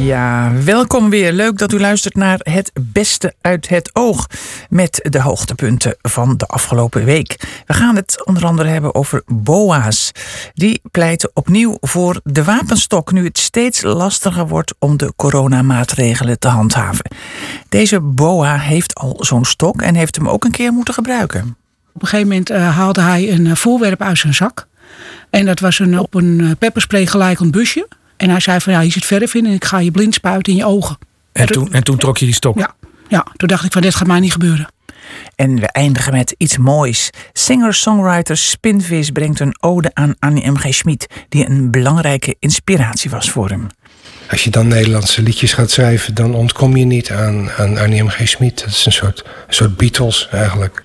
Ja, welkom weer. Leuk dat u luistert naar Het Beste uit het Oog. Met de hoogtepunten van de afgelopen week. We gaan het onder andere hebben over BOA's. Die pleiten opnieuw voor de wapenstok. Nu het steeds lastiger wordt om de coronamaatregelen te handhaven. Deze BOA heeft al zo'n stok en heeft hem ook een keer moeten gebruiken. Op een gegeven moment uh, haalde hij een uh, voorwerp uit zijn zak. En dat was een, op een uh, pepperspray gelijkend busje. En hij zei van ja, hier zit verf in en ik ga je blind spuiten in je ogen. En toen, en toen trok je die stok? Ja, ja, toen dacht ik van dit gaat mij niet gebeuren. En we eindigen met iets moois. Singer-songwriter Spinvis brengt een ode aan Annie M.G. Schmid... die een belangrijke inspiratie was voor hem. Als je dan Nederlandse liedjes gaat schrijven... dan ontkom je niet aan, aan Annie M.G. Schmid. Dat is een soort, een soort Beatles eigenlijk.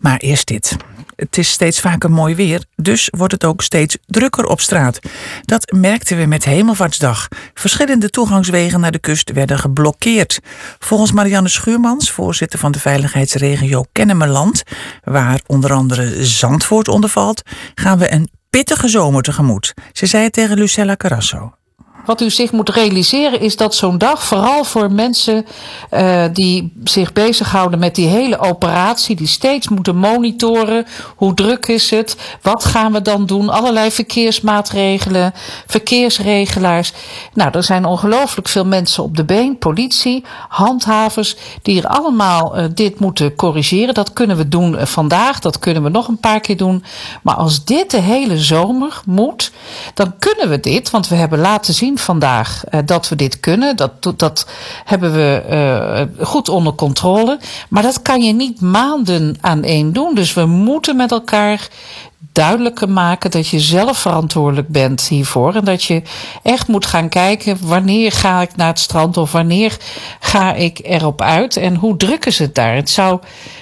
Maar eerst dit. Het is steeds vaker mooi weer, dus wordt het ook steeds drukker op straat. Dat merkten we met Hemelvaartsdag. Verschillende toegangswegen naar de kust werden geblokkeerd. Volgens Marianne Schuurmans, voorzitter van de veiligheidsregio Kennemerland, waar onder andere Zandvoort onder valt, gaan we een pittige zomer tegemoet. Ze zei het tegen Lucella Carasso. Wat u zich moet realiseren is dat zo'n dag, vooral voor mensen uh, die zich bezighouden met die hele operatie, die steeds moeten monitoren, hoe druk is het, wat gaan we dan doen, allerlei verkeersmaatregelen, verkeersregelaars. Nou, er zijn ongelooflijk veel mensen op de been, politie, handhavers, die er allemaal uh, dit moeten corrigeren. Dat kunnen we doen uh, vandaag, dat kunnen we nog een paar keer doen. Maar als dit de hele zomer moet, dan kunnen we dit, want we hebben laten zien vandaag uh, dat we dit kunnen. Dat, dat hebben we uh, goed onder controle. Maar dat kan je niet maanden aan één doen. Dus we moeten met elkaar duidelijker maken dat je zelf verantwoordelijk bent hiervoor. En dat je echt moet gaan kijken wanneer ga ik naar het strand of wanneer ga ik erop uit en hoe druk is het daar. Het zou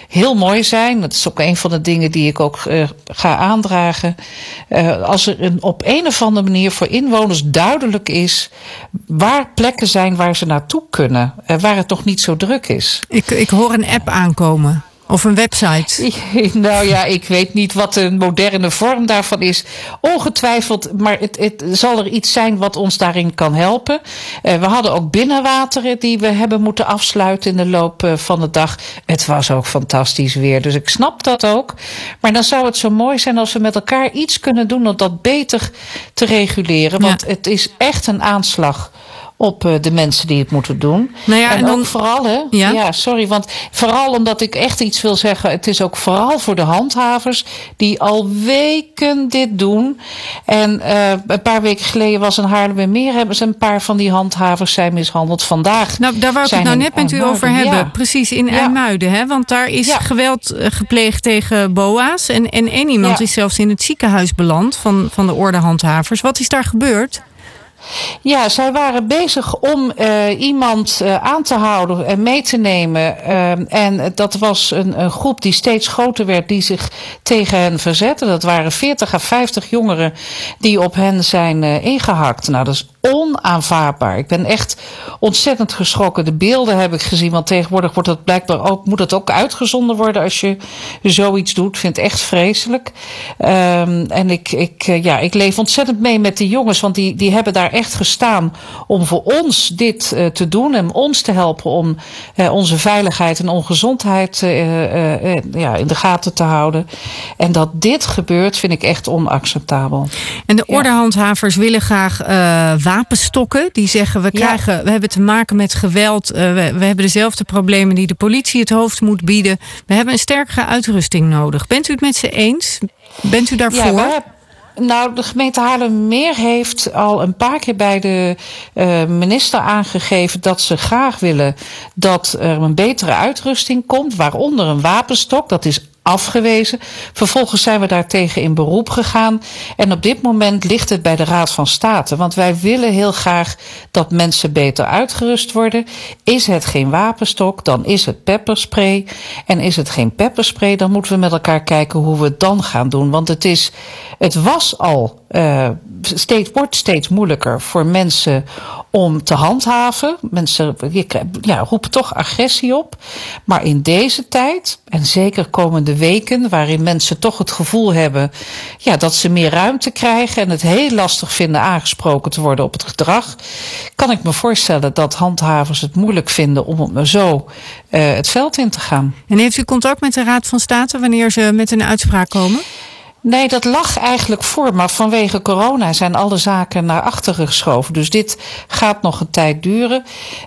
heel mooi zijn. Dat is ook een van de dingen die ik ook uh, ga aandragen. Uh, als er een, op een of andere manier voor inwoners duidelijk is waar plekken zijn waar ze naartoe kunnen, uh, waar het nog niet zo druk is. Ik, ik hoor een app aankomen. Of een website? Nou ja, ik weet niet wat de moderne vorm daarvan is. Ongetwijfeld, maar het, het zal er iets zijn wat ons daarin kan helpen. Uh, we hadden ook binnenwateren die we hebben moeten afsluiten in de loop uh, van de dag. Het was ook fantastisch weer, dus ik snap dat ook. Maar dan zou het zo mooi zijn als we met elkaar iets kunnen doen om dat beter te reguleren. Want ja. het is echt een aanslag op uh, de mensen die het moeten doen. Nou ja, en, en dan, ook vooral, hè? Ja? ja, sorry, want vooral omdat ik echt iets wil zeggen. Het is ook vooral voor de handhavers die al weken dit doen. En uh, een paar weken geleden was in Haarlemmermeer hebben ze een paar van die handhavers zijn mishandeld. Vandaag. Nou, daar wou ik het nou net met u over hebben. Ja. Precies in. IJmuiden, hè? Want daar is geweld uh, gepleegd tegen BOA's. En, en één iemand is zelfs in het ziekenhuis beland van, van de orde handhavers. Wat is daar gebeurd? Ja, zij waren bezig om uh, iemand uh, aan te houden en mee te nemen. Uh, en dat was een, een, groep die steeds groter werd, die zich tegen hen verzette. Dat waren 40 à 50 jongeren die op hen zijn ingehakt. Nou, dat is onaanvaardbaar. Ik ben echt ontzettend geschrokken. De beelden heb ik gezien, want tegenwoordig wordt dat blijkbaar ook, moet het ook uitgezonden worden als je zoiets doet. Ik vind het echt vreselijk. Um, en ik, ik, ja, ik leef ontzettend mee met die jongens, want die, die hebben daar echt gestaan om voor ons dit uh, te doen en ons te helpen om uh, onze veiligheid en ongezondheid uh, ja, in de gaten te houden. En dat dit gebeurt, vind ik echt onacceptabel. En de ordehandhavers ja. willen graag wapenstokken. Die zeggen we, krijgen, ja. we hebben te maken met geweld. Uh, we, we, hebben dezelfde problemen die de politie het hoofd moet bieden. We hebben een sterkere uitrusting nodig. Bent u het met ze eens? Bent u daarvoor? Ja, nou, de gemeente Haarlemmermeer heeft al een paar keer bij de uh, minister aangegeven dat ze graag willen dat er een betere uitrusting komt, waaronder een wapenstok. Dat is afgewezen. Vervolgens zijn we daartegen in beroep gegaan. En op dit moment ligt het bij de Raad van State. Want wij willen heel graag dat mensen beter uitgerust worden. Is het geen wapenstok, dan is het pepperspray. En is het geen pepperspray, dan moeten we met elkaar kijken hoe we het dan gaan doen. Want het, is, het was al uh, steeds, wordt steeds moeilijker voor mensen om te handhaven. Mensen ja, roepen toch agressie op. Maar in deze tijd, en zeker komende weken, waarin mensen toch het gevoel hebben ja, dat ze meer ruimte krijgen en het heel lastig vinden aangesproken te worden op het gedrag, kan ik me voorstellen dat handhavers het moeilijk vinden om zo uh, het veld in te gaan. En heeft u contact met de Raad van State wanneer ze met een uitspraak komen? Nee, dat lag eigenlijk voor. Maar vanwege corona zijn alle zaken naar achteren geschoven. Dus dit gaat nog een tijd duren.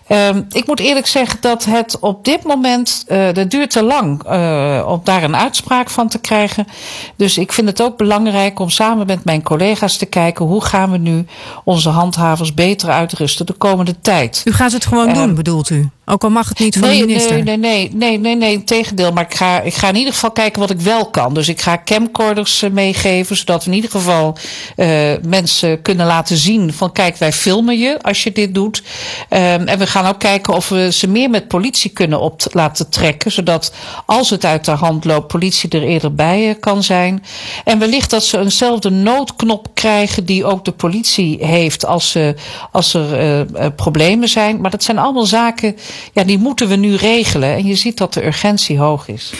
Uh, ik moet eerlijk zeggen dat het op dit moment. Uh, dat duurt te lang uh, om daar een uitspraak van te krijgen. Dus ik vind het ook belangrijk om samen met mijn collega's te kijken. hoe gaan we nu onze handhavers beter uitrusten de komende tijd. U gaat het gewoon doen, bedoelt u? Ook al mag het niet van nee, de minister. Nee, nee, nee, nee, nee, nee, tegendeel. Maar ik ga, ik ga in ieder geval kijken wat ik wel kan. Dus ik ga camcorders eh, meegeven, zodat in ieder geval uh, mensen kunnen laten zien van kijk, wij filmen je als je dit doet. Um, en we gaan ook kijken of we ze meer met politie kunnen op laten trekken, zodat als het uit de hand loopt, politie er eerder bij uh, kan zijn. En wellicht dat ze eenzelfde noodknop krijgen die ook de politie heeft als, ze, als er problemen zijn. Maar dat zijn allemaal zaken ja, die moeten we nu regelen. En je ziet dat de urgentie hoog is.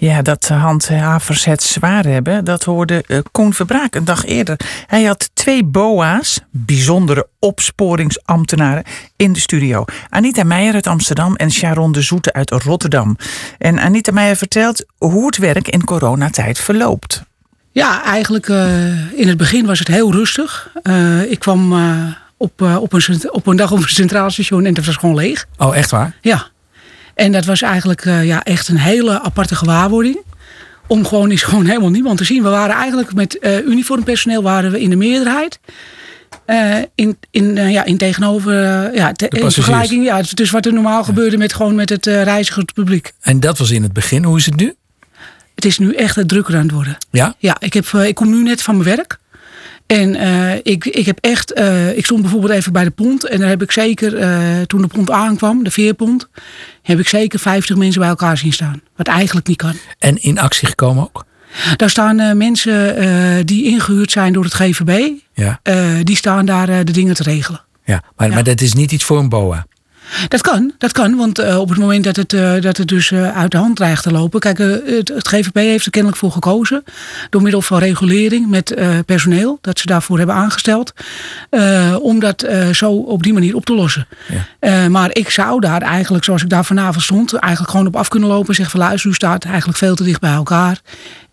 Ja, dat handhavers het zwaar hebben, dat hoorde uh, Koen Verbraak een dag eerder. Hij had twee BOA's, bijzondere opsporingsambtenaren, in de studio. Anita Meijer uit Amsterdam en Sharon de Zoete uit Rotterdam. En Anita Meijer vertelt hoe het werk in coronatijd verloopt. Ja, eigenlijk uh, in het begin was het heel rustig. Uh, ik kwam op, uh, op, een, op een dag op een centraal station en dat was gewoon leeg. Oh, echt waar? Ja. En dat was eigenlijk uh, ja, echt een hele aparte gewaarwording. Om gewoon is gewoon helemaal niemand te zien. We waren eigenlijk met uh, uniformpersoneel waren we in de meerderheid. in, in, ja, in tegenover ja, te, in vergelijking. Ja, dus wat er normaal ja. gebeurde met, gewoon met het reizigerspubliek. En dat was in het begin. Hoe is het nu? Het is nu echt drukker aan het worden. Ja? Ja, ik, heb, ik kom nu net van mijn werk. En uh, ik, ik heb echt, uh, ik stond bijvoorbeeld even bij de pont. En daar heb ik zeker, uh, toen de pont aankwam, de veerpont, heb ik zeker 50 mensen bij elkaar zien staan. Wat eigenlijk niet kan. En in actie gekomen ook? Daar staan mensen die ingehuurd zijn door het GVB. Ja. die staan daar de dingen te regelen. Ja, maar, ja. maar dat is niet iets voor een BOA? Dat kan, dat kan. Want uh, op het moment dat het, uh, dat het dus uh, uit de hand dreigt te lopen. Kijk, het, het, GVP heeft er kennelijk voor gekozen. Door middel van regulering met personeel. Dat ze daarvoor hebben aangesteld. om dat zo op die manier op te lossen. Ja. maar ik zou daar eigenlijk, zoals ik daar vanavond stond. Eigenlijk gewoon op af kunnen lopen. En zeggen van luister, u staat eigenlijk veel te dicht bij elkaar.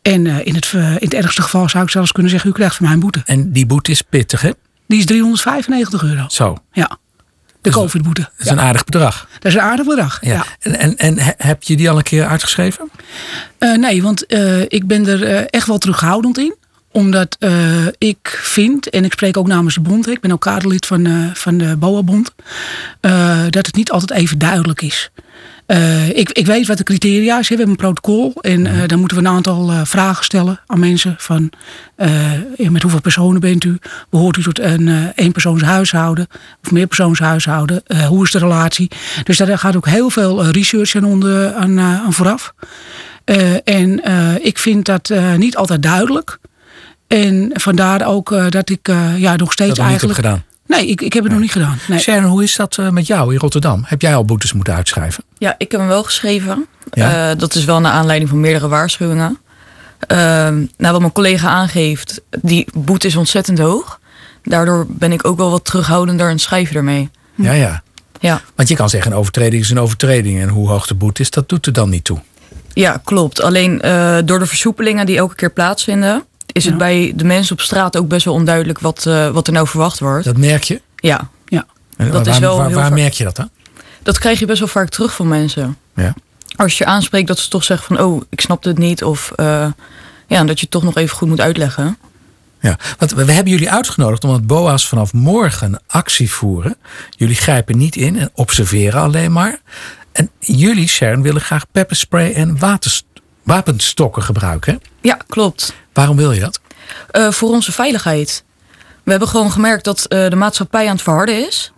En in, het, in het ergste geval zou ik zelfs kunnen zeggen, u krijgt van mij een boete. En die boete is pittig, hè? Die is 395 euro. Zo. Ja. De COVID-boete. Dat is ja. een aardig bedrag. Dat is een aardig bedrag, ja. ja. En, en, en heb je die al een keer uitgeschreven? Uh, nee, want uh, ik ben er uh, echt wel terughoudend in. Omdat ik vind, en ik spreek ook namens de bond... ik ben ook kaderlid van, van de BOA-bond... dat het niet altijd even duidelijk is. Uh, ik, ik, weet wat de criteria is. We hebben een protocol. En uh, dan moeten we een aantal uh, vragen stellen aan mensen. Van met hoeveel personen bent u? Behoort u tot een eenpersoonshuishouden? Of meerpersoonshuishouden? hoe is de relatie? Dus daar gaat ook heel veel research aan, onder, aan, aan vooraf. en ik vind dat niet altijd duidelijk. En vandaar ook dat ik ja, nog steeds dat eigenlijk... gedaan. Nee, ik, ik heb het nog niet gedaan. Nee. Sharon, hoe is dat uh, met jou in Rotterdam? Heb jij al boetes moeten uitschrijven? Ja, ik heb hem wel geschreven. Ja? Uh, dat is wel naar aanleiding van meerdere waarschuwingen. Uh, nou, wat mijn collega aangeeft, die boete is ontzettend hoog. Daardoor ben ik ook wel wat terughoudender en schrijf ermee. Ja, ja. ja. Want je kan zeggen, een overtreding is een overtreding. En hoe hoog de boete is, dat doet er dan niet toe. Ja, klopt. Alleen uh, door de versoepelingen die elke keer plaatsvinden is het bij de mensen op straat ook best wel onduidelijk wat, uh, wat er nou verwacht wordt. Dat merk je? Ja. ja. En dat waar, is wel waar, waar merk je dat dan? Dat krijg je best wel vaak terug van mensen. Ja. Als je aanspreekt dat ze toch zeggen van oh, ik snapte het niet. Of uh, ja, dat je het toch nog even goed moet uitleggen. Ja, want we hebben jullie uitgenodigd omdat BOA's vanaf morgen actie voeren. Jullie grijpen niet in en observeren alleen maar. En jullie, Sharon, willen graag pepperspray en wapenstokken gebruiken. Ja, klopt. Waarom wil je dat? Uh, voor onze veiligheid. We hebben gewoon gemerkt dat uh, de maatschappij aan het verharden is.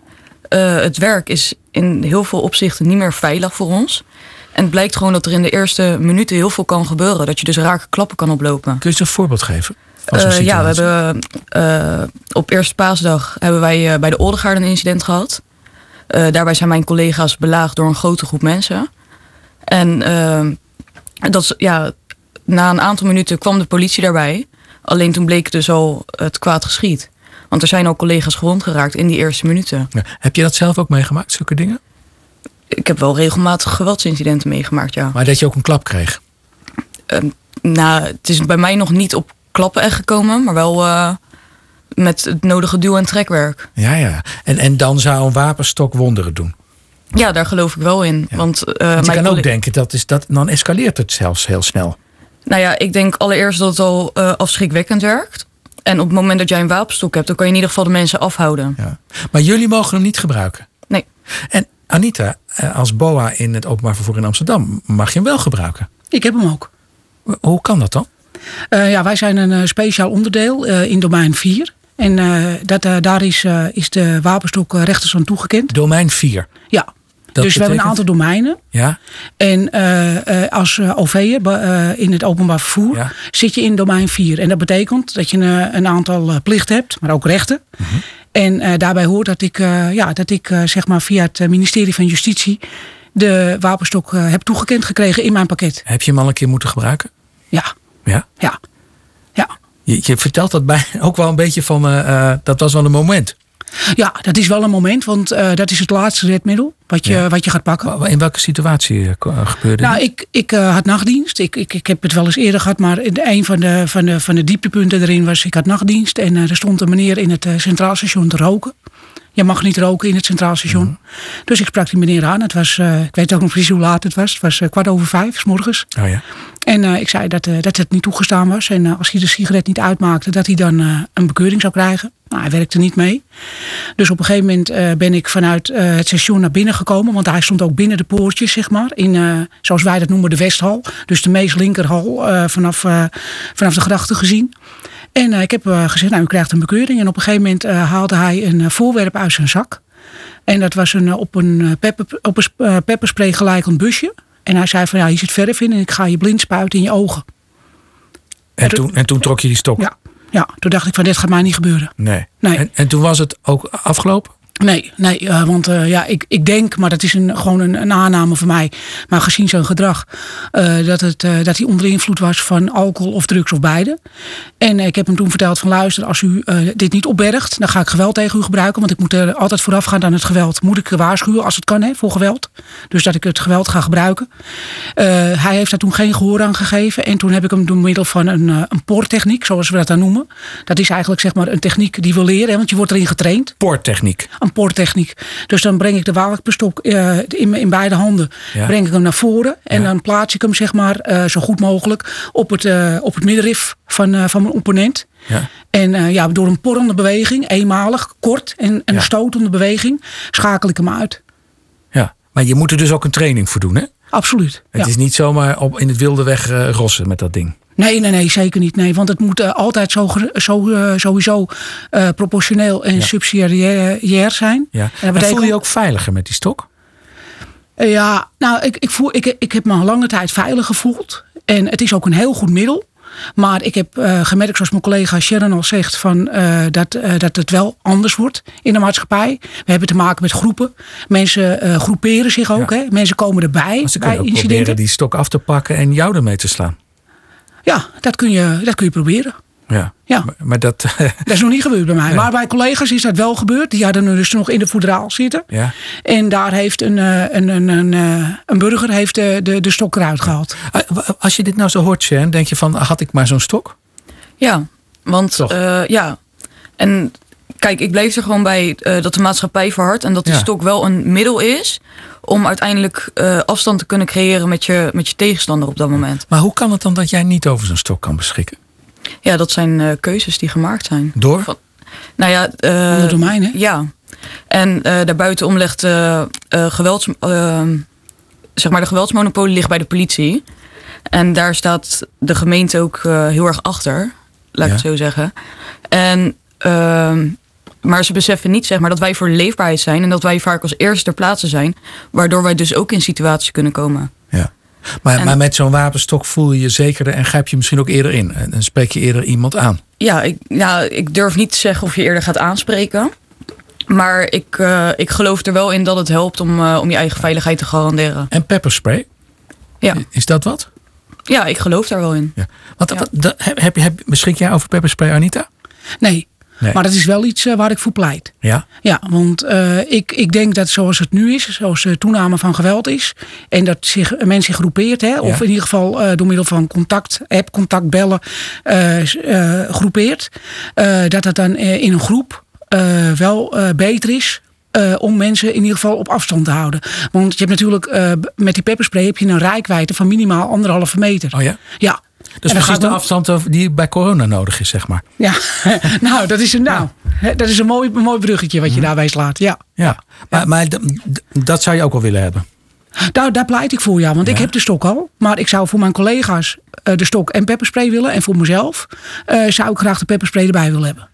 Uh, het werk is in heel veel opzichten niet meer veilig voor ons. En het blijkt gewoon dat er in de eerste minuten heel veel kan gebeuren. Dat je dus rake klappen kan oplopen. Kun je eens een voorbeeld geven? Eh, ja, we hebben eh, op eerste paasdag hebben wij eh, bij de Oldegaard een incident gehad. Eh, daarbij zijn mijn collega's belaagd door een grote groep mensen. En eh, dat is, ja, na een aantal minuten kwam de politie daarbij. Alleen toen bleek dus al het kwaad geschied. Want er zijn al collega's gewond geraakt in die eerste minuten. Ja. Heb je dat zelf ook meegemaakt, zulke dingen? Ik heb wel regelmatig geweldsincidenten meegemaakt, ja. Maar dat je ook een klap kreeg? Nou, het is bij mij nog niet op klappen echt gekomen, maar wel eh, met het nodige duw- en trekwerk. Ja, ja. En, en dan zou een wapenstok wonderen doen. Ja, daar geloof ik wel in. Want, eh, Want je kan ook denken, dat is dat, dan escaleert het zelfs heel snel. Nou ja, ik denk allereerst dat het al eh, afschrikwekkend werkt. En op het moment dat jij een wapenstok hebt, dan kan je in ieder geval de mensen afhouden. Ja. Maar jullie mogen hem niet gebruiken. Nee. En Anita, eh, als BOA in het openbaar vervoer in Amsterdam, mag je hem wel gebruiken. Ik heb hem ook. Hoe kan dat dan? Eh, ja, wij zijn een speciaal onderdeel eh, in domein 4. En eh, dat, eh, daar is, eh, is de wapenstok rechters aan toegekend. Domein 4. Ja. Dat dus we hebben een aantal domeinen. Ja, En eh, eh, als uh, OV'er eh, in het openbaar vervoer Ja. zit je in domein 4. En dat betekent dat je een, een aantal eh, plichten hebt, maar ook rechten. Mhm. En eh, daarbij hoort dat ik, eh, ja, dat ik eh, zeg maar via het eh, ministerie van Justitie de wapenstok eh, heb toegekend gekregen in mijn pakket. heb je hem al een keer moeten gebruiken? Ja, Ja. ja, ja. Je, je vertelt dat bij ook wel een beetje van, eh, eh, dat was wel een moment. Ja, dat is wel een moment, want eh, dat is het laatste redmiddel wat je, Ja. wat je gaat pakken. In welke situatie eh, eh, gebeurde Nou, dit? ik, ik had nachtdienst. Ik, ik, ik heb het wel eens eerder gehad, maar in- een van de, van, de, van de dieptepunten erin was: ik had nachtdienst en er stond een meneer in het Centraal Station te roken. Je mag niet roken in het Centraal Station. Mhm. Dus ik sprak die meneer aan. Het was, eh, ik weet ook nog precies hoe laat het was. Het was eh, kwart over vijf, s morgens. Oh ja. En eh, ik zei dat, dat het niet toegestaan was. En als hij de sigaret niet uitmaakte, dat hij dan een bekeuring zou krijgen. Nou, hij werkte niet mee. Dus op een gegeven moment ben ik vanuit het station naar binnen gekomen. Want hij stond ook binnen de poortjes, zeg maar. In, zoals wij dat noemen, de Westhal. Dus de meest linkerhal vanaf, vanaf de grachten gezien. En eh, ik heb eh, gezegd, nou, u krijgt een bekeuring. En op een gegeven moment eh, haalde hij een voorwerp uit zijn zak. En dat was een, op een, pepper, op een sp- pepperspray gelijkend busje. En hij zei van, ja, hier zit verf in en ik ga je blind spuiten in je ogen. En toen, en toen trok je die stok? Ja, ja toen dacht ik van, dit gaat mij niet gebeuren. Nee. Nee. En, en toen was het ook afgelopen? Nee, nee eh, want eh, ja, ik, ik denk, maar dat is een, gewoon een, een aanname van mij. Maar gezien zijn gedrag, eh, dat, het, dat hij onder invloed was van alcohol of drugs of beide. En ik heb hem toen verteld van luister, als u dit niet opbergt, dan ga ik geweld tegen u gebruiken. Want ik moet er altijd voorafgaand aan het geweld. Moet ik waarschuwen als het kan hè, voor geweld. Dus dat ik het geweld ga gebruiken. Hij heeft daar toen geen gehoor aan gegeven. En toen heb ik hem door middel van een, een poorttechniek, zoals we dat dan noemen. Dat is eigenlijk zeg maar een techniek die we leren, hè, want je wordt erin getraind Poorttechniek. Poorttechniek. Dus dan breng ik de wapenpistol eh in, in beide handen. Ja. Breng ik hem naar voren. En Ja. dan plaats ik hem zeg maar eh, zo goed mogelijk op het, eh, op het middenrif van, van mijn opponent. Ja. En ja, door een porrende beweging, eenmalig, kort en, en een stotende beweging, schakel ik hem uit. Ja. Maar je moet er dus ook een training voor doen, hè? Absoluut. Het is niet zomaar op, in het wilde weg rossen met dat ding. Nee, nee, nee, zeker niet. Nee, want het moet eh, altijd zo, zo, eh, sowieso eh, proportioneel en Ja. subsidiair zijn. Ja. En dat En voel je je ook veiliger met die stok? Ja, nou, ik, ik, voel, ik, ik heb me al lange tijd veilig gevoeld. En het is ook een heel goed middel. Maar ik heb gemerkt, zoals mijn collega Sharon al zegt, van, dat, dat het wel anders wordt in de maatschappij. We hebben te maken met groepen. Mensen groeperen zich ook. Ja. Hè? Mensen komen erbij ze bij kunnen ook incidenten. proberen die stok af te pakken en jou ermee te slaan. Ja, dat kun, je, dat kun je proberen. Ja. Ja. Maar, maar dat... Dat is nog niet gebeurd bij mij. Maar bij collega's is dat wel gebeurd. Die hadden dus nog in de voedraal zitten. ja. En daar heeft een, eh, een, een, een, eh, een burger heeft de, de, de stok eruit gehaald. Wa- Als je dit nou zo hoort, Sharon, denk je van, had ik maar zo'n stok? Ja, want Toch? eh, ja. En kijk, ik bleef er gewoon bij eh, dat de maatschappij verhardt en dat die Ja. stok wel een middel is om uiteindelijk eh, afstand te kunnen creëren met je, met je tegenstander op dat moment. Maar hoe kan het dan dat jij niet over zo'n stok kan beschikken? Ja, dat zijn eh, keuzes die gemaakt zijn. Door? Van- Nou ja, eh, Ander domein, hè? Ja. En eh daarbuitenom ligt eh, eh, gewelds, eh, zeg maar de geweldsmonopolie ligt bij de politie. En daar staat de gemeente ook eh, heel erg achter, laat ik het zo zeggen. En, ehm, maar ze beseffen niet zeg maar, dat wij voor leefbaarheid zijn en dat wij vaak als eerste ter plaatse zijn, waardoor wij dus ook in situaties kunnen komen. Ja. Maar, maar met zo'n wapenstok voel je je zekerder en grijp je misschien ook eerder in. En spreek je eerder iemand aan. Ja, ik, ja, ik durf niet te zeggen of je eerder gaat aanspreken. Maar ik, uh, ik geloof er wel in dat het helpt om, uh, om je eigen veiligheid te garanderen. En pepperspray? Ja. Is dat wat? Ja, ik geloof daar wel in. Ja. Wat, heb, heb, beschik jij over pepperspray, Anita? Nee. Nee. Maar dat is wel iets uh, waar ik voor pleit. Ja? Ja, want uh, ik, ik denk dat zoals het nu is, zoals de toename van geweld is, en dat zich, een mens zich groepeert, hè, of ja. in ieder geval door middel van contact, app, contact, bellen, groepeert, dat dat dan in een groep wel beter is uh, om mensen in ieder geval op afstand te houden. Want je hebt natuurlijk uh, met die pepperspray heb je een rijkwijde van minimaal anderhalve meter. Oh ja? Ja. Dus precies de afstand die bij corona nodig is, zeg maar. Ja, nou, dat is een, nou, dat is een mooi, een mooi bruggetje wat je daarbij slaat. Ja, ja. maar, maar dat zou je ook wel willen hebben. Nou, daar pleit ik voor, ja. Want ja. ik heb de stok al. Maar ik zou voor mijn collega's uh, de stok en pepperspray willen. En voor mezelf uh, zou ik graag de pepperspray erbij willen hebben.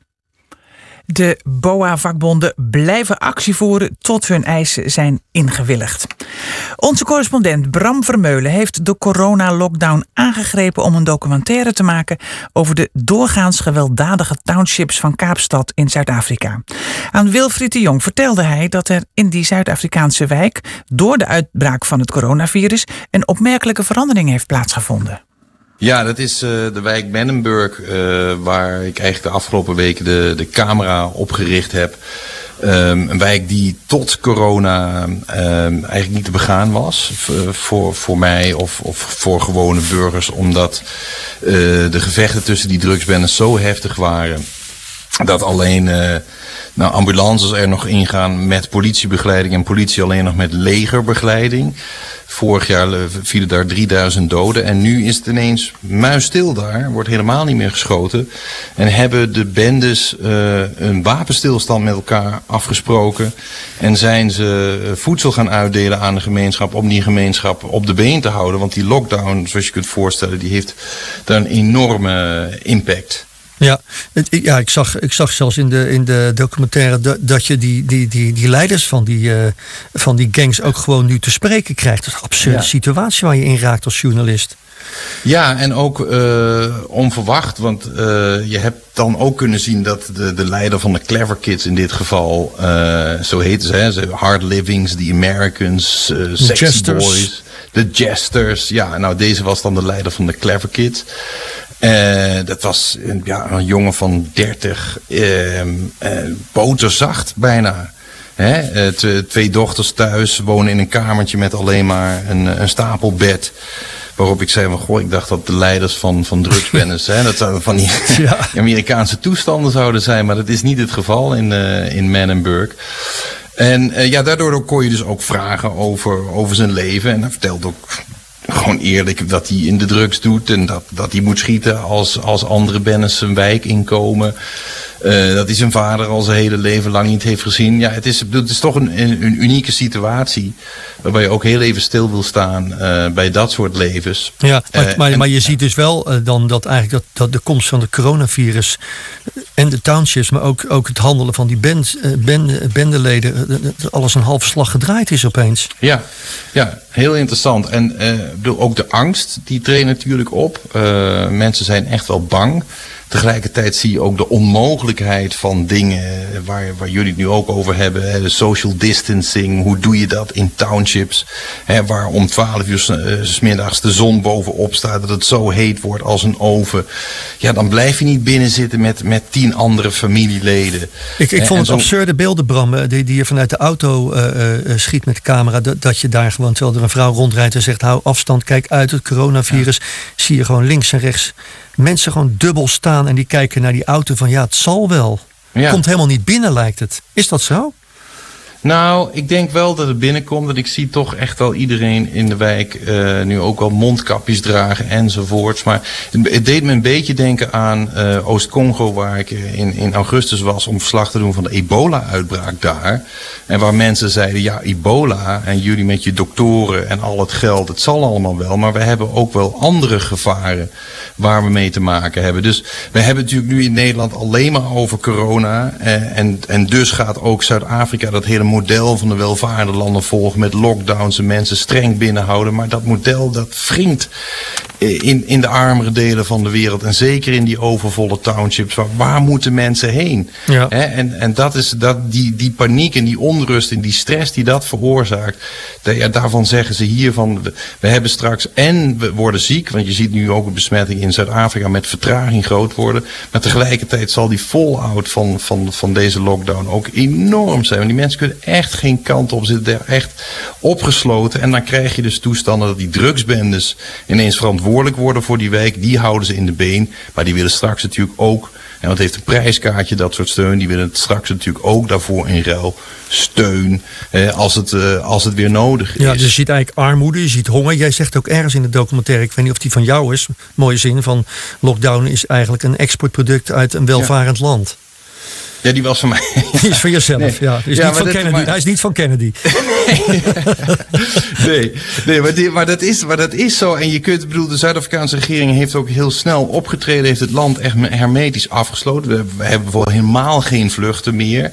De BOA-vakbonden blijven actie voeren tot hun eisen zijn ingewilligd. Onze correspondent Bram Vermeulen heeft de corona-lockdown aangegrepen om een documentaire te maken over de doorgaans gewelddadige townships van Kaapstad in Zuid-Afrika. Aan Wilfried de Jong vertelde hij dat er in die Zuid-Afrikaanse wijk door de uitbraak van het coronavirus een opmerkelijke verandering heeft plaatsgevonden. Ja, dat is uh, de wijk Bennenburg, uh, waar ik eigenlijk de afgelopen weken de, de camera opgericht heb. Um, een wijk die tot corona um, eigenlijk niet te begaan was voor, voor mij of, of voor gewone burgers. Omdat de gevechten tussen die drugsbendes zo heftig waren. Dat alleen nou, ambulances er nog ingaan met politiebegeleiding en politie alleen nog met legerbegeleiding. Vorig jaar vielen daar 3000 doden. En nu is het ineens muisstil daar. Wordt helemaal niet meer geschoten. En hebben de bendes uh, een wapenstilstand met elkaar afgesproken. En zijn ze voedsel gaan uitdelen aan de gemeenschap. Om die gemeenschap op de been te houden. Want die lockdown, zoals je kunt voorstellen, die heeft daar een enorme impact. Ja, het, ja ik, zag, ik zag zelfs in de, in de documentaire dat, dat je die, die, die, die leiders van die, uh, van die gangs ook gewoon nu te spreken krijgt. Dat is een absurde ja. situatie waar je in raakt als journalist. Ja, en ook uh, onverwacht, want uh, je hebt dan ook kunnen zien dat de, de leider van de Clever Kids in dit geval, zo heten ze, hè, ze Hard Livings, The Americans, Sexy Jesters. Boys, de Jesters. Ja, nou deze was dan de leider van de Clever Kids. Uh, dat was ja, een jongen van 30, uh, uh, boterzacht bijna. Hè? twee dochters thuis, wonen in een kamertje met alleen maar een, een stapelbed. Waarop ik zei van, goh, ik dacht dat de leiders van, van drugsbendes, hè, dat zouden van die ja. Amerikaanse toestanden zouden zijn. Maar dat is niet het geval in, in Manenburg. En uh, ja, daardoor kon je dus ook vragen over, over zijn leven. En hij vertelde ook gewoon eerlijk dat hij in de drugs doet en dat, dat hij moet schieten als, als andere bennis zijn wijk inkomen. Uh, dat hij zijn vader al zijn hele leven lang niet heeft gezien. Ja, het is, het is toch een, een unieke situatie. Waarbij je ook heel even stil wil staan uh, bij dat soort levens. Ja, maar, uh, maar, en, maar je ziet dus wel dan dat eigenlijk dat, dat de komst van de coronavirus en de townships, maar ook, ook het handelen van die band, band, bendeleden, alles een halve slag gedraaid is opeens. Ja, ja heel interessant. En ook de angst, die treedt natuurlijk op. mensen zijn echt wel bang. Tegelijkertijd zie je ook de onmogelijkheid van dingen waar, waar jullie het nu ook over hebben. Hè, de social distancing, hoe doe je dat in townships? Hè, waar om 12 uur uh, s middags de zon bovenop staat, dat het zo heet wordt als een oven. Ja, dan blijf je niet binnen zitten met, met tien andere familieleden. Ik, ik vond het absurde beelden, Bram, die, die je vanuit de auto uh, uh, schiet met de camera. Dat, dat je daar gewoon, terwijl er een vrouw rondrijdt en zegt, hou afstand, kijk uit het coronavirus. Ja. Zie je gewoon links en rechts mensen gewoon dubbel staan en die kijken naar die auto van ja, het zal wel. Ja. Komt helemaal niet binnen, lijkt het. Is dat zo? Nou, ik denk wel dat het binnenkomt. Dat ik zie toch echt wel iedereen in de wijk uh, nu ook wel mondkapjes dragen enzovoorts. Maar het, deed me een beetje denken aan uh, Oost-Congo, waar ik in, in augustus was om verslag te doen van de ebola-uitbraak daar. En waar mensen zeiden, ja, ebola en jullie met je doktoren en al het geld, het zal allemaal wel. Maar we hebben ook wel andere gevaren waar we mee te maken hebben. Dus we hebben natuurlijk nu in Nederland alleen maar over corona. Uh, en, en dus gaat ook Zuid-Afrika dat hele model van de welvaarde landen volgen met lockdowns en mensen streng binnenhouden. Maar dat model dat wringt in, in de armere delen van de wereld. En zeker in die overvolle townships. Waar, waar moeten mensen heen? Ja. en, en dat is dat, die, die paniek en die onrust en die stress die dat veroorzaakt. Dat, ja, daarvan zeggen ze hier van we, we, hebben straks en we worden ziek. Want je ziet nu ook een besmetting in Zuid-Afrika met vertraging groot worden. Maar tegelijkertijd zal die fallout van, van, van deze lockdown ook enorm zijn. Want die mensen kunnen echt geen kant op zitten. Echt opgesloten. En dan krijg je dus toestanden dat die drugsbendes ineens verantwoordelijk worden voor die wijk. Die houden ze in de been. Maar die willen straks natuurlijk ook en dat heeft een prijskaartje, dat soort steun. Die willen straks natuurlijk ook daarvoor in ruil steun. Eh, als, het, eh, als het weer nodig is. Ja, dus je ziet eigenlijk armoede, je ziet honger. Jij zegt ook ergens in de documentaire, ik weet niet of die van jou is, mooie zin van lockdown is eigenlijk een exportproduct uit een welvarend land. Ja, die was van mij. Die is van jezelf, ja. Die is niet van Kennedy. Hij is niet van Kennedy. nee, nee maar, die, maar, dat is, maar dat is zo. En je kunt, bedoel, de Zuid-Afrikaanse regering heeft ook heel snel opgetreden. Heeft het land echt hermetisch afgesloten. We, we hebben bijvoorbeeld helemaal geen vluchten meer.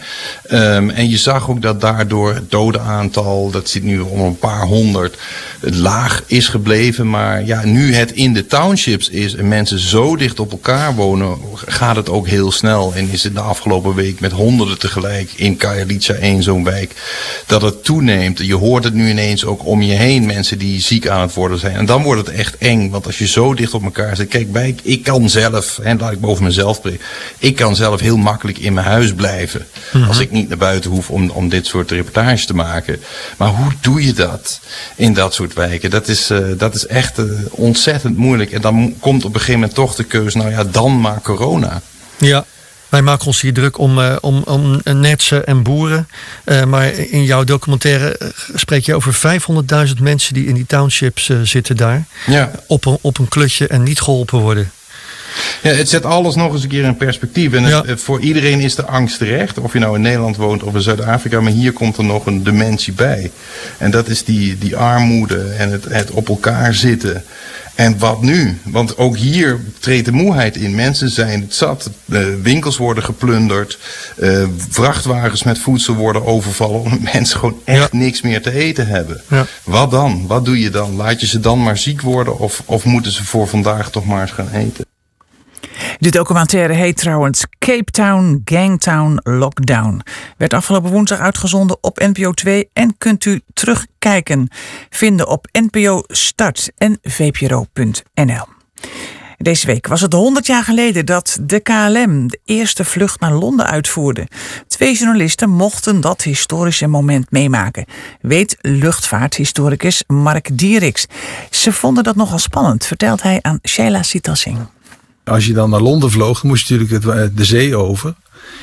Um, en je zag ook dat daardoor het dodenaantal, dat zit nu om een paar honderd, laag is gebleven. Maar ja, nu het in de townships is en mensen zo dicht op elkaar wonen, gaat het ook heel snel. En is het de afgelopen week met honderden tegelijk in Kajalica één zo'n wijk, dat het toeneemt. Je hoort het nu ineens ook om je heen, mensen die ziek aan het worden zijn. En dan wordt het echt eng, want als je zo dicht op elkaar zit, kijk, bij, ik kan zelf, en laat ik boven mezelf spreken, ik kan zelf heel makkelijk in mijn huis blijven. Mhm. Als ik niet naar buiten hoef om, om dit soort reportages te maken. Maar hoe doe je dat in dat soort wijken? Dat is, uh, dat is echt uh, ontzettend moeilijk. En dan komt op een gegeven moment toch de keuze, nou ja, dan maar corona. Ja, wij maken ons hier druk om, uh, om, om netsen en boeren. Uh, maar in jouw documentaire spreek je over 500.000 mensen die in die townships zitten daar. Ja. Op, een, op een klutje en niet geholpen worden. Ja, het zet alles nog eens een keer in perspectief. En het, ja. voor iedereen is de angst terecht. Of je nou in Nederland woont of in Zuid-Afrika. Maar hier komt er nog een dimensie bij. En dat is die, die armoede en het, het op elkaar zitten. En wat nu? Want ook hier treedt de moeheid in. Mensen zijn het zat. Uh, winkels worden geplunderd. Uh, vrachtwagens met voedsel worden overvallen. Omdat mensen gewoon echt ja. niks meer te eten hebben. Ja. Wat dan? Wat doe je dan? Laat je ze dan maar ziek worden? Of, of moeten ze voor vandaag toch maar eens gaan eten? De documentaire heet trouwens Cape Town Gangtown Lockdown. Werd afgelopen woensdag uitgezonden op NPO 2 en kunt u terugkijken. Vinden op NPO Start en vpro.nl. Deze week was het 100 jaar geleden dat de KLM de eerste vlucht naar Londen uitvoerde. Twee journalisten mochten dat historische moment meemaken, weet luchtvaarthistoricus Mark Dieriks. Ze vonden dat nogal spannend, vertelt hij aan Sheila Sitassing. Als je dan naar Londen vloog, moest je natuurlijk het, de zee over.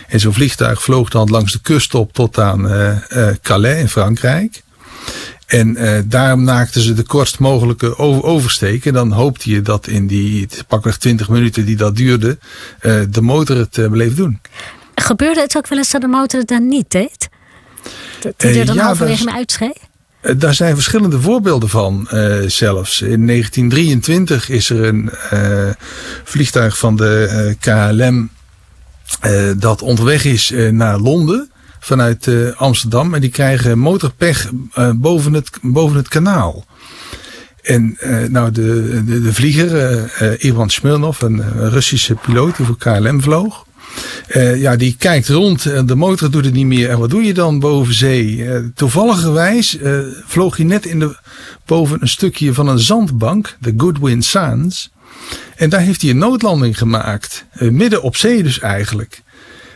En zo'n vliegtuig vloog dan langs de kust op tot aan uh, uh, Calais in Frankrijk. En uh, daar maakten ze de kortst mogelijke oversteek. En dan hoopte je dat in die pakweg 20 minuten die dat duurde, de motor het bleef doen. Gebeurde het ook wel eens dat de motor het dan niet deed? Dat hij er dan ja, halverwege me uitschreef? Daar zijn verschillende voorbeelden van uh, zelfs. In 1923 is er een uh, vliegtuig van de KLM dat onderweg is naar Londen vanuit Amsterdam. En die krijgen motorpech boven, het, boven het kanaal. En nou, de, de, de vlieger, Ivan Smirnov, een Russische piloot die voor KLM vloog. Uh, ja, die kijkt rond, de motor doet het niet meer. En wat doe je dan boven zee? Uh, toevalligerwijs vloog hij net in de, boven een stukje van een zandbank, de Goodwin Sands. En daar heeft hij een noodlanding gemaakt. midden op zee dus eigenlijk.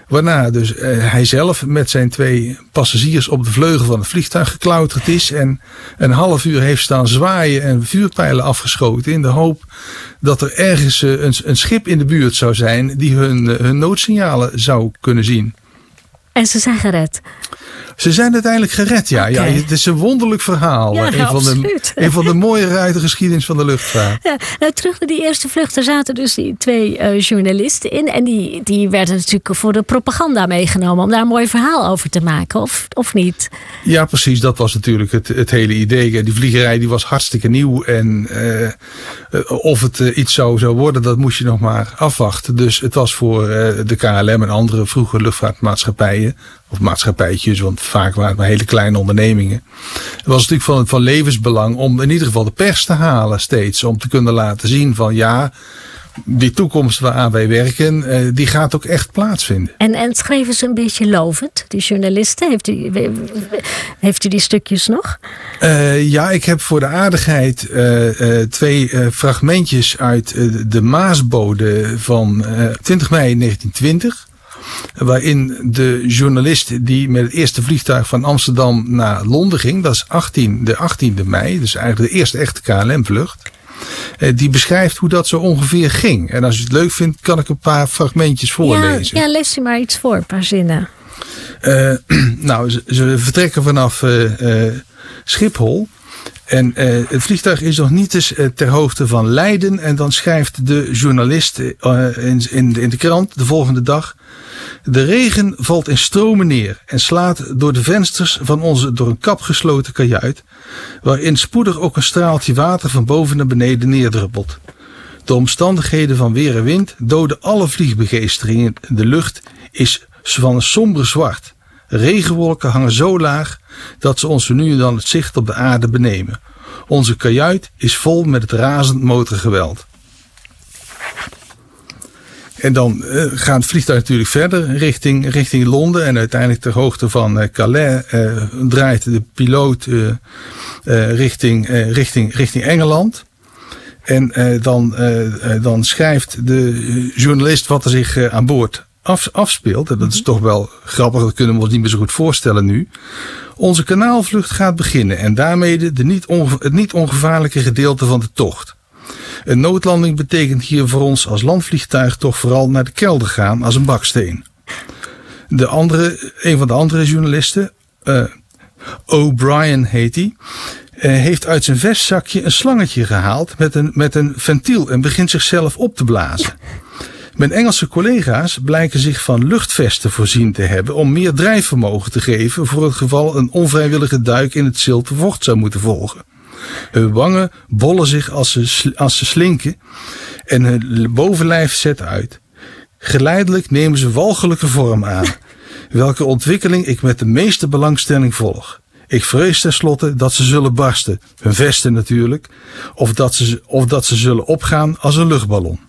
Waarna dus hij zelf met zijn twee passagiers op de vleugel van het vliegtuig geklauterd is. En een half uur heeft staan zwaaien en vuurpijlen afgeschoten. In de hoop dat er ergens een, een schip in de buurt zou zijn die hun, hun noodsignalen zou kunnen zien. En ze zijn gered. Ze zijn uiteindelijk gered, ja. Okay. ja het is een wonderlijk verhaal. Ja, een, van de, een van de mooie uit de geschiedenis van de luchtvaart. Ja, nou, terug naar die eerste vlucht. Er zaten dus die twee uh, journalisten in. En die, die werden natuurlijk voor de propaganda meegenomen. Om daar een mooi verhaal over te maken, of, of niet? Ja, precies. Dat was natuurlijk het, het hele idee. Die vliegerij die was hartstikke nieuw. En uh, of het uh, iets zou, zou worden, dat moest je nog maar afwachten. Dus het was voor de KLM en andere vroege luchtvaartmaatschappijen of maatschappijtjes, want vaak waren het maar hele kleine ondernemingen. Het was natuurlijk van, van levensbelang om in ieder geval de pers te halen steeds. Om te kunnen laten zien van ja, die toekomst waaraan wij werken, eh, die gaat ook echt plaatsvinden. En, en schreven ze een beetje lovend, die journalisten? Heeft u, heeft u die stukjes nog? Uh, ja, ik heb voor de aardigheid uh, twee fragmentjes uit de Maasbode van 20 mei 1920. Waarin de journalist die met het eerste vliegtuig van Amsterdam naar Londen ging, dat is 18, de 18e mei, dus eigenlijk de eerste echte KLM-vlucht. Eh, die beschrijft hoe dat zo ongeveer ging. En als je het leuk vindt, kan ik een paar fragmentjes voorlezen. Ja, ja lees je maar iets voor, een paar zinnen. Uh, nou, ze, ze, vertrekken vanaf uh, Schiphol. En het vliegtuig is nog niet eens ter hoogte van Leiden. En dan schrijft de journalist in, in, in de krant de volgende dag. De regen valt in stromen neer en slaat door de vensters van onze door een kap gesloten kajuit, waarin spoedig ook een straaltje water van boven naar beneden neerdruppelt. De omstandigheden van weer en wind doden alle vliegbegeesteringen. De lucht is van een somber zwart. Regenwolken hangen zo laag dat ze ons nu en dan het zicht op de aarde benemen. Onze kajuit is vol met het razend motorgeweld. En dan uh, gaat het vliegtuig natuurlijk verder richting, richting Londen. En uiteindelijk ter hoogte van uh, Calais uh, draait de piloot richting, richting, richting Engeland. En dan, dan schrijft de journalist wat er zich aan boord af, afspeelt. En dat is mhm. toch wel grappig, dat kunnen we ons niet meer zo goed voorstellen nu. Onze kanaalvlucht gaat beginnen en daarmee de niet het niet ongevaarlijke gedeelte van de tocht. Een noodlanding betekent hier voor ons als landvliegtuig toch vooral naar de kelder gaan als een baksteen. De andere, een van de andere journalisten, uh, O'Brien heet hij, uh, heeft uit zijn vestzakje een slangetje gehaald met een, met een ventiel en begint zichzelf op te blazen. Mijn Engelse collega's blijken zich van luchtvesten voorzien te hebben om meer drijfvermogen te geven voor het geval een onvrijwillige duik in het zilte vocht zou moeten volgen. Hun wangen bollen zich als ze, als ze slinken en hun bovenlijf zet uit. Geleidelijk nemen ze walgelijke vorm aan, welke ontwikkeling ik met de meeste belangstelling volg. Ik vrees tenslotte dat ze zullen barsten, hun vesten natuurlijk, of dat ze, of dat ze zullen opgaan als een luchtballon.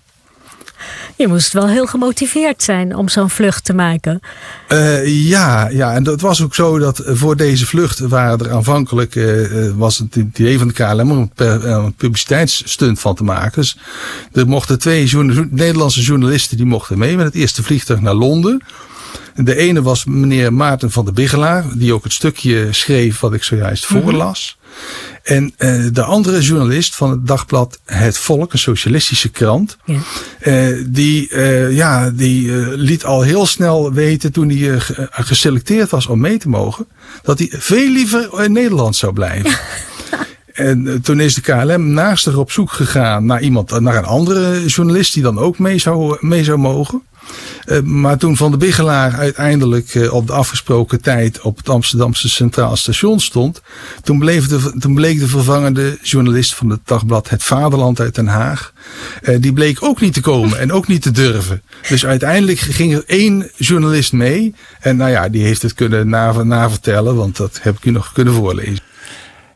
Je moest wel heel gemotiveerd zijn om zo'n vlucht te maken. Uh, ja, ja, en dat was ook zo dat voor deze vlucht waren er aanvankelijk, uh, was het idee van de KLM om een, een publiciteitsstunt van te maken. Dus er mochten twee Nederlandse journalisten die mochten mee met het eerste vliegtuig naar Londen. De ene was meneer Maarten van der Bigelaar, die ook het stukje schreef wat ik zojuist mhm. voorlas. En uh, de andere journalist van het dagblad Het Volk, een socialistische krant, ja. Uh, die, uh, ja, die liet al heel snel weten toen hij geselecteerd was om mee te mogen, dat hij veel liever in Nederland zou blijven. En toen is de KLM naast op zoek gegaan naar iemand, naar een andere journalist die dan ook mee zou, mee zou mogen. Uh, maar toen Van de Bigelaar uiteindelijk uh, op de afgesproken tijd op het Amsterdamse Centraal Station stond, toen, bleef de, toen bleek de vervangende journalist van het dagblad Het Vaderland uit Den Haag, uh, die bleek ook niet te komen en ook niet te durven. Dus uiteindelijk ging er één journalist mee en nou ja, die heeft het kunnen navertellen, want dat heb ik u nog kunnen voorlezen.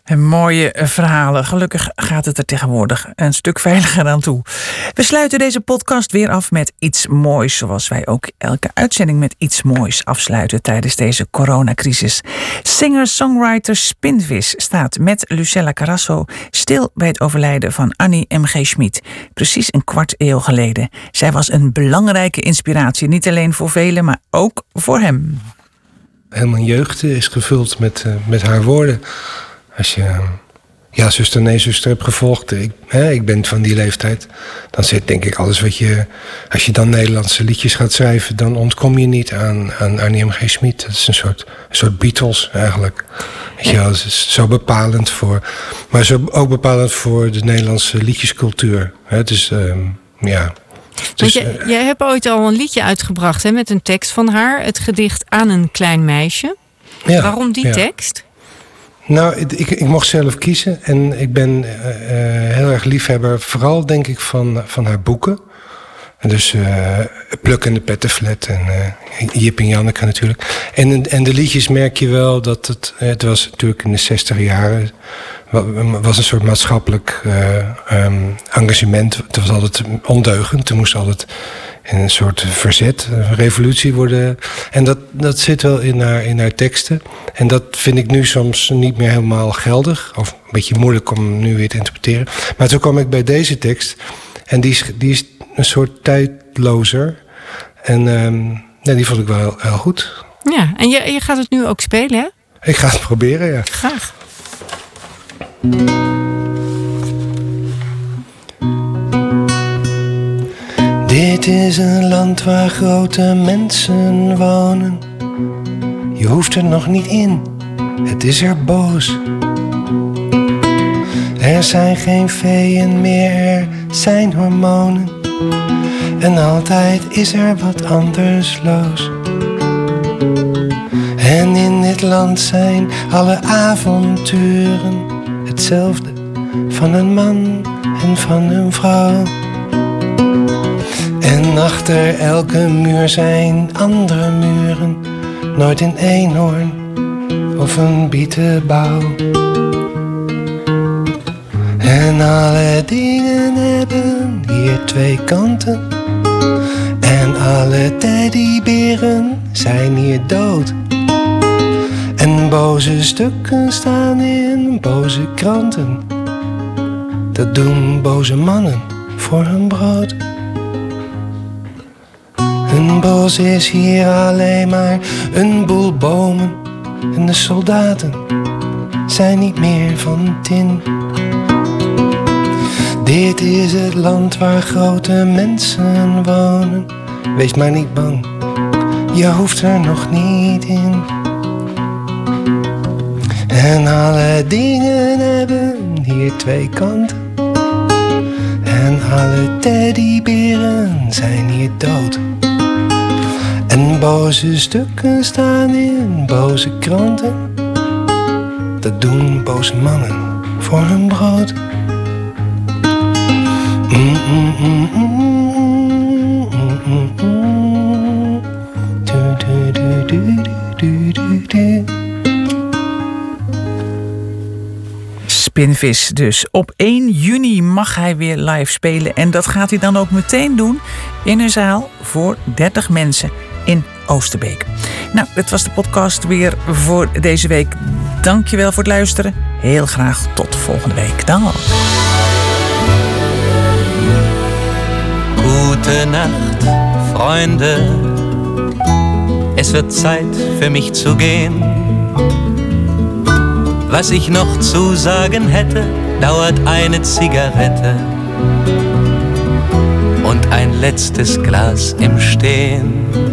En mooie eh, verhalen. Gelukkig gaat het er tegenwoordig een stuk veiliger aan toe. We sluiten deze podcast weer af met iets moois. Zoals wij ook elke uitzending met iets moois afsluiten tijdens deze coronacrisis. Singer-songwriter Spinvis staat met Lucella Carasso stil bij het overlijden van Annie M.G. Schmid. Precies een kwart eeuw geleden. Zij was een belangrijke inspiratie. Niet alleen voor velen, maar ook voor hem. Heel mijn jeugd is gevuld met, uh, met haar woorden. Als je ja, zuster, nee, zuster hebt gevolgd. Ik, hè, ik ben van die leeftijd. Dan zit denk ik alles wat je. Als je dan Nederlandse liedjes gaat schrijven, dan ontkom je niet aan, aan Annie M. G. Schmid. Dat is een soort, een soort Beatles eigenlijk. Weet je wel, dat is zo bepalend voor. Maar zo ook bepalend voor de Nederlandse liedjescultuur. Het is, um, ja. Dus, je, jij hebt ooit al een liedje uitgebracht hè, met een tekst van haar. Het gedicht Aan een klein meisje. Ja, Waarom die tekst? Nou, ik, ik, mocht zelf kiezen en ik ben uh, heel erg liefhebber, vooral denk ik van, van haar boeken. Dus uh, plukkende pettenflat en Jip en Janneke natuurlijk. En, en de liedjes merk je wel dat het... Het was natuurlijk in de 60 jaren... was een soort maatschappelijk um, engagement. Het was altijd ondeugend. Er moest altijd een soort verzet, een revolutie worden. En dat, dat zit wel in haar, in haar teksten. En dat vind ik nu soms niet meer helemaal geldig. Of een beetje moeilijk om nu weer te interpreteren. Maar toen kwam ik bij deze tekst. En die is, die is een soort tijdlozer. En um, nee, die vond ik wel heel goed. Ja, en je, je gaat het nu ook spelen, hè? Ik ga het proberen, ja. Graag. Dit is een land waar grote mensen wonen. Je hoeft er nog niet in, het is er boos. Er zijn geen veeën meer, er zijn hormonen. En altijd is er wat anders los. En in dit land zijn alle avonturen hetzelfde van een man en van een vrouw. En achter elke muur zijn andere muren, nooit een eenhoorn of een bietenbouw. En alle dingen hebben hier twee kanten. En alle teddyberen zijn hier dood. En boze stukken staan in boze kranten. Dat doen boze mannen voor hun brood. Een bos is hier alleen maar een boel bomen. En de soldaten zijn niet meer van tin. Dit is het land waar grote mensen wonen. Wees maar niet bang, je hoeft er nog niet in. En alle dingen hebben hier twee kanten. En alle teddyberen zijn hier dood. Boze stukken staan in boze kranten. Dat doen boze mannen voor hun brood. Spinvis dus. Op 1 juni mag hij weer live spelen. En dat gaat hij dan ook meteen doen in een zaal voor 30 mensen in Oosterbeek. Nou, dit was de podcast weer voor deze week. Dankjewel voor het luisteren. Heel graag tot volgende week. Dag. Gute Nacht, Freunde. Es wird Zeit für mich zu gehen. Was ich noch zu sagen hätte, dauert eine Zigarette und ein letztes Glas im Stehen.